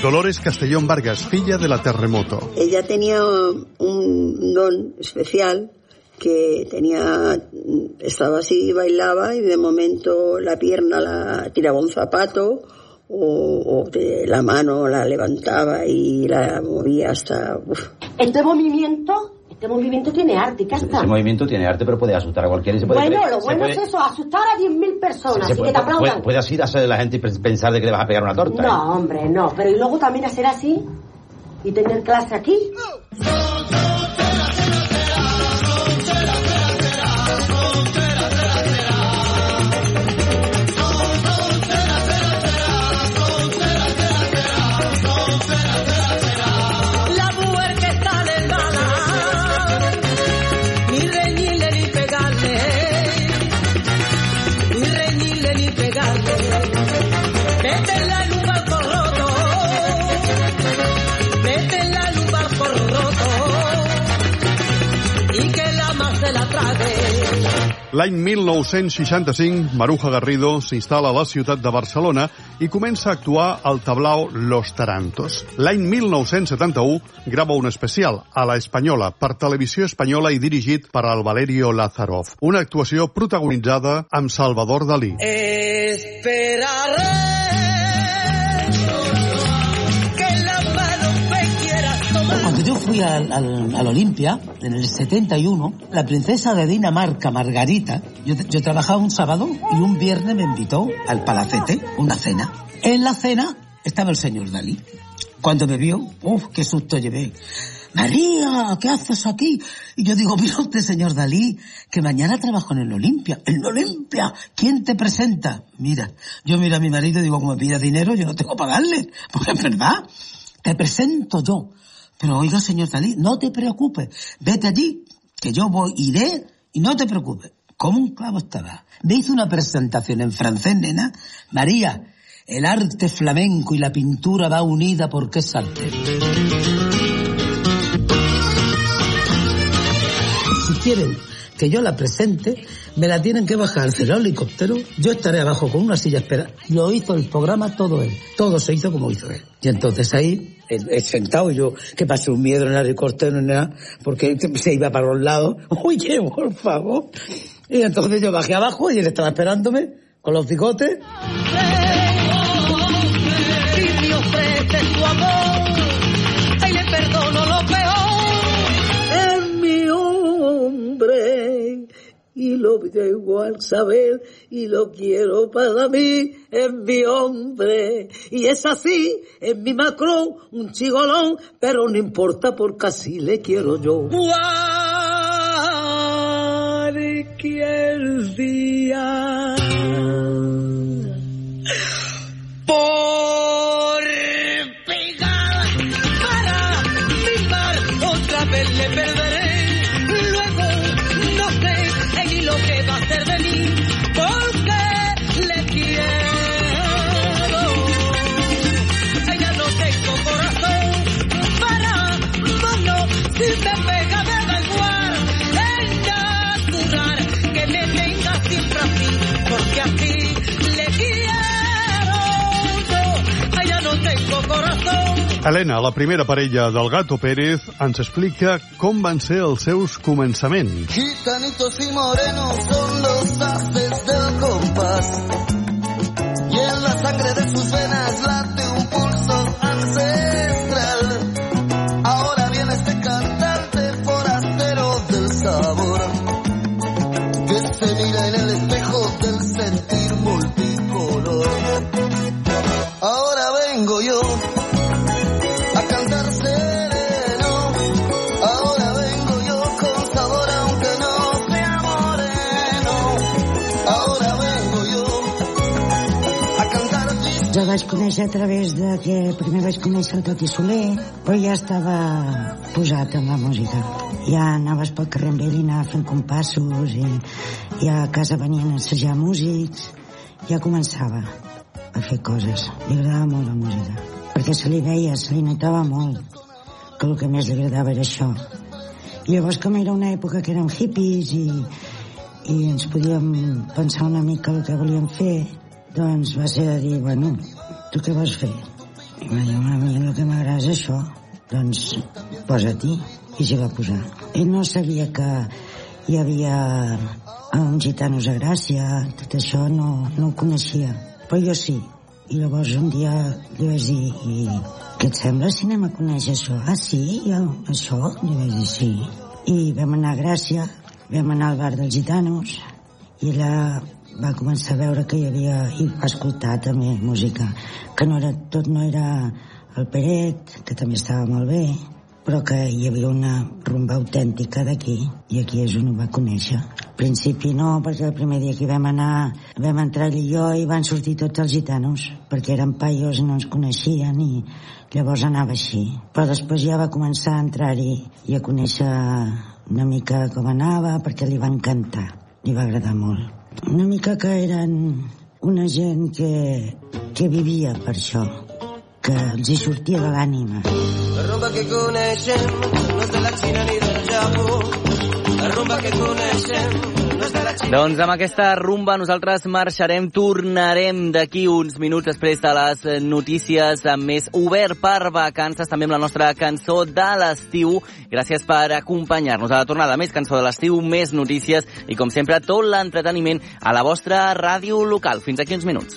Dolores Castellón Vargas, filla de la Terremoto. Ella tenía un don especial que tenía, estaba así y bailaba y de momento la pierna la tiraba un zapato o, o de la mano la levantaba y la movía hasta... uf. Este movimiento, este movimiento tiene arte, ¿qué está? Ese movimiento tiene arte, pero puede asustar a cualquiera. y Se puede Bueno, creer- lo se bueno puede- es eso, asustar a 10.000 personas y que puede, te aplaudan. puede- puede así hacer la gente pensar de que le vas a pegar una torta. ¿eh? No, hombre, no. Pero y luego también hacer así y tener clase aquí. L'any 1965, Maruja Garrido s'instal·la a la ciutat de Barcelona i comença a actuar al tablao Los Tarantos. L'any 1971 grava un especial a la Espanyola per Televisió Espanyola i dirigit per al Valerio Lázarov. Una actuació protagonitzada amb Salvador Dalí. Esperaré fui al, al, al Olimpia, en el 71, la princesa de Dinamarca, Margarita, yo, yo trabajaba un sábado y un viernes me invitó al palacete, una cena. En la cena estaba el señor Dalí. Cuando me vio, uff, qué susto llevé. María, ¿qué haces aquí? Y yo digo, mira usted, señor Dalí, que mañana trabajo en el Olimpia. ¿En Olimpia? ¿Quién te presenta? Mira, yo miro a mi marido y digo, como me pida dinero, yo no tengo para darle. <laughs> Porque es verdad, te presento yo. Pero oiga, señor Dalí, no te preocupes. Vete allí, que yo voy, iré y no te preocupes. Como un clavo estará. Me hizo una presentación en francés, nena. María, el arte flamenco y la pintura va unida porque es arte. Si quieren que yo la presente, me la tienen que bajar del helicóptero, yo estaré abajo con una silla espera. Lo hizo el programa todo él, todo se hizo como hizo él. Y entonces ahí, he, sentado yo, que pasé un miedo en el helicóptero, ni nada, porque se iba para los lados. <laughs> Oye, por favor. Y entonces yo bajé abajo y él estaba esperándome con los bigotes. Lo tengo al saber y lo quiero para mí, es mi hombre. Y es así, es mi Macron, un chigolón, pero no importa porque así le quiero yo. Cualquier día porque así le quiero yo a ella no tengo corazón Helena, la primera parella del Gato Pérez, ens explica com van ser els seus començaments. Gitanitos y morenos son los haces del compás. Y en la sangre de sus venas vaig conèixer a través de que primer vaig conèixer el Toti Soler, però ja estava posat en la música. Ja anaves pel carrer amb ell i anava fent compassos i, i a casa venien a assajar músics. Ja començava a fer coses. Li agradava molt la música. Perquè se li veia, se li notava molt que el que més li agradava era això. I llavors, com era una època que érem hippies i, i ens podíem pensar una mica el que volíem fer, doncs va ser de dir, bueno, tu què vols fer? I va dir, mi el que m'agrada és això. Doncs posa-t'hi. I s'hi va posar. Ell no sabia que hi havia uns gitanos a Gràcia, tot això no, no ho coneixia. Però jo sí. I llavors un dia li vaig dir, i què et sembla si anem a conèixer això? Ah, sí? Jo, això? Li vaig dir sí. I vam anar a Gràcia, vam anar al bar dels gitanos, i allà va començar a veure que hi havia i va escoltar també música que no era, tot no era el Peret que també estava molt bé però que hi havia una rumba autèntica d'aquí i aquí és on ho va conèixer. Al principi no, perquè el primer dia que vam anar vam entrar ell i jo i van sortir tots els gitanos perquè eren paios i no ens coneixien i llavors anava així. Però després ja va començar a entrar-hi i a conèixer una mica com anava perquè li va encantar li va agradar molt una mica que eren una gent que, que vivia per això, que els hi sortia de l'ànima. La rumba que coneixem no és de la Xina ni del Japó. La rumba que coneixem Doncs amb aquesta rumba nosaltres marxarem, tornarem d'aquí uns minuts després de les notícies amb més obert per vacances, també amb la nostra cançó de l'estiu. Gràcies per acompanyar-nos a la tornada. Més cançó de l'estiu, més notícies i, com sempre, tot l'entreteniment a la vostra ràdio local. Fins aquí uns minuts.